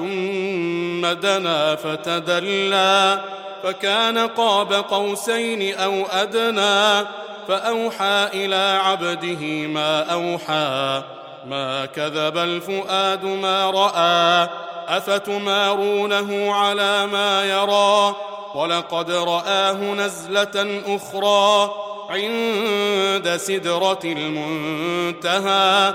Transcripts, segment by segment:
ثم دنا فتدلى فكان قاب قوسين أو أدنى فأوحى إلى عبده ما أوحى. ما كذب الفؤاد ما رأى أفتمارونه على ما يرى؟ ولقد رآه نزلة أخرى عند سدرة المنتهى.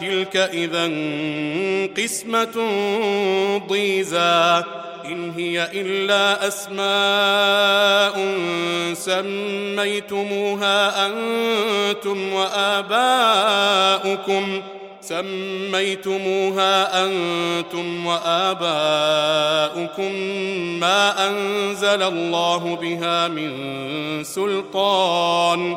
تلك إذا قسمة ضيزى. إن هي إلا أسماء سميتموها أنتم وآباؤكم. سميتموها أنتم وآباؤكم ما أنزل الله بها من سلطان.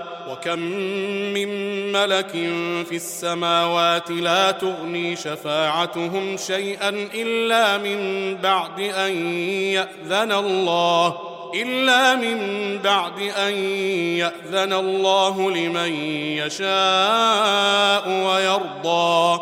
وكم من ملك في السماوات لا تغني شفاعتهم شيئا إلا من بعد أن يأذن الله إلا من بعد أن يأذن الله لمن يشاء ويرضى.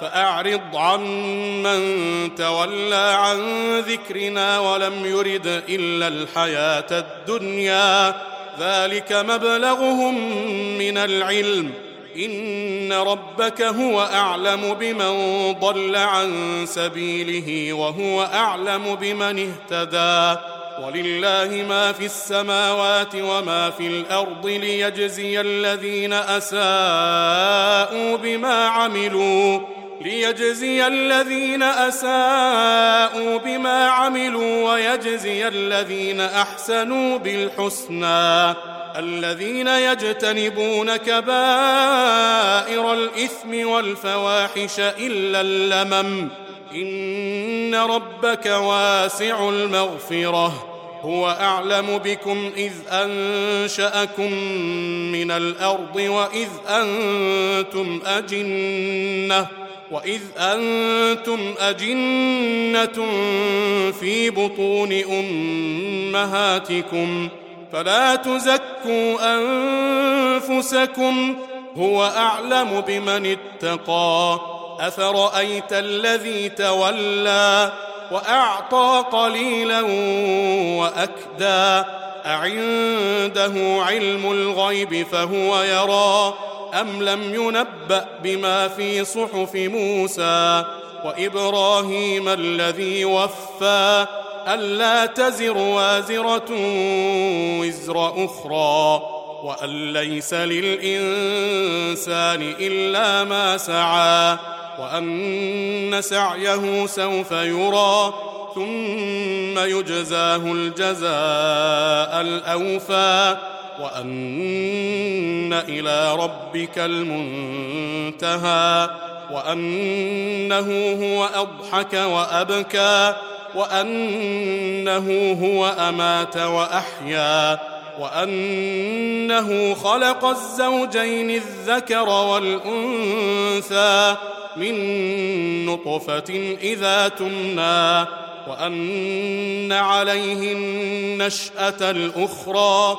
فأعرض عمن تولى عن ذكرنا ولم يرد إلا الحياة الدنيا. ذلك مبلغهم من العلم. إن ربك هو أعلم بمن ضل عن سبيله وهو أعلم بمن اهتدى. ولله ما في السماوات وما في الأرض ليجزي الذين أساءوا بما عملوا. ليجزي الذين أساءوا بما عملوا ويجزي الذين أحسنوا بالحسنى. الذين يجتنبون كبائر الإثم والفواحش إلا اللمم. إن ربك واسع المغفرة. هو أعلم بكم إذ أنشأكم من الأرض وإذ أنتم أجنة. وإذ أنتم أجنة في بطون أمهاتكم فلا تزكوا أنفسكم هو أعلم بمن اتقى أفرأيت الذي تولى وأعطى قليلا وأكدى أعنده علم الغيب فهو يرى أم لم ينبأ بما في صحف موسى وإبراهيم الذي وفى ألا تزر وازرة وزر أخرى وأن ليس للإنسان إلا ما سعى وأن سعيه سوف يرى ثم يجزاه الجزاء الأوفى وان إلى ربك المنتهى وأنه هو أضحك وأبكى وأنه هو أمات وأحيا وأنه خلق الزوجين الذكر والأنثى من نطفة إذا تمنى وأن عليه النشأة الأخرى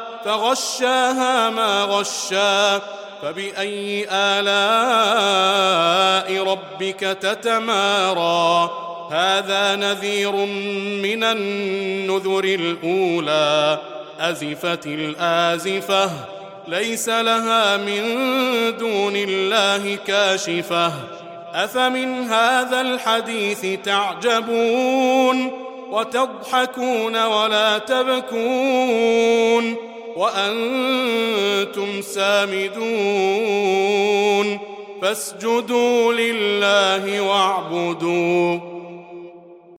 فغشاها ما غشا فبأي آلاء ربك تتمارى هذا نذير من النذر الأولى. أزفت الآزفة ليس لها من دون الله كاشفة. أفمن هذا الحديث تعجبون؟ وتضحكون ولا تبكون؟ وأنتم سامدون فاسجدوا لله واعبدوا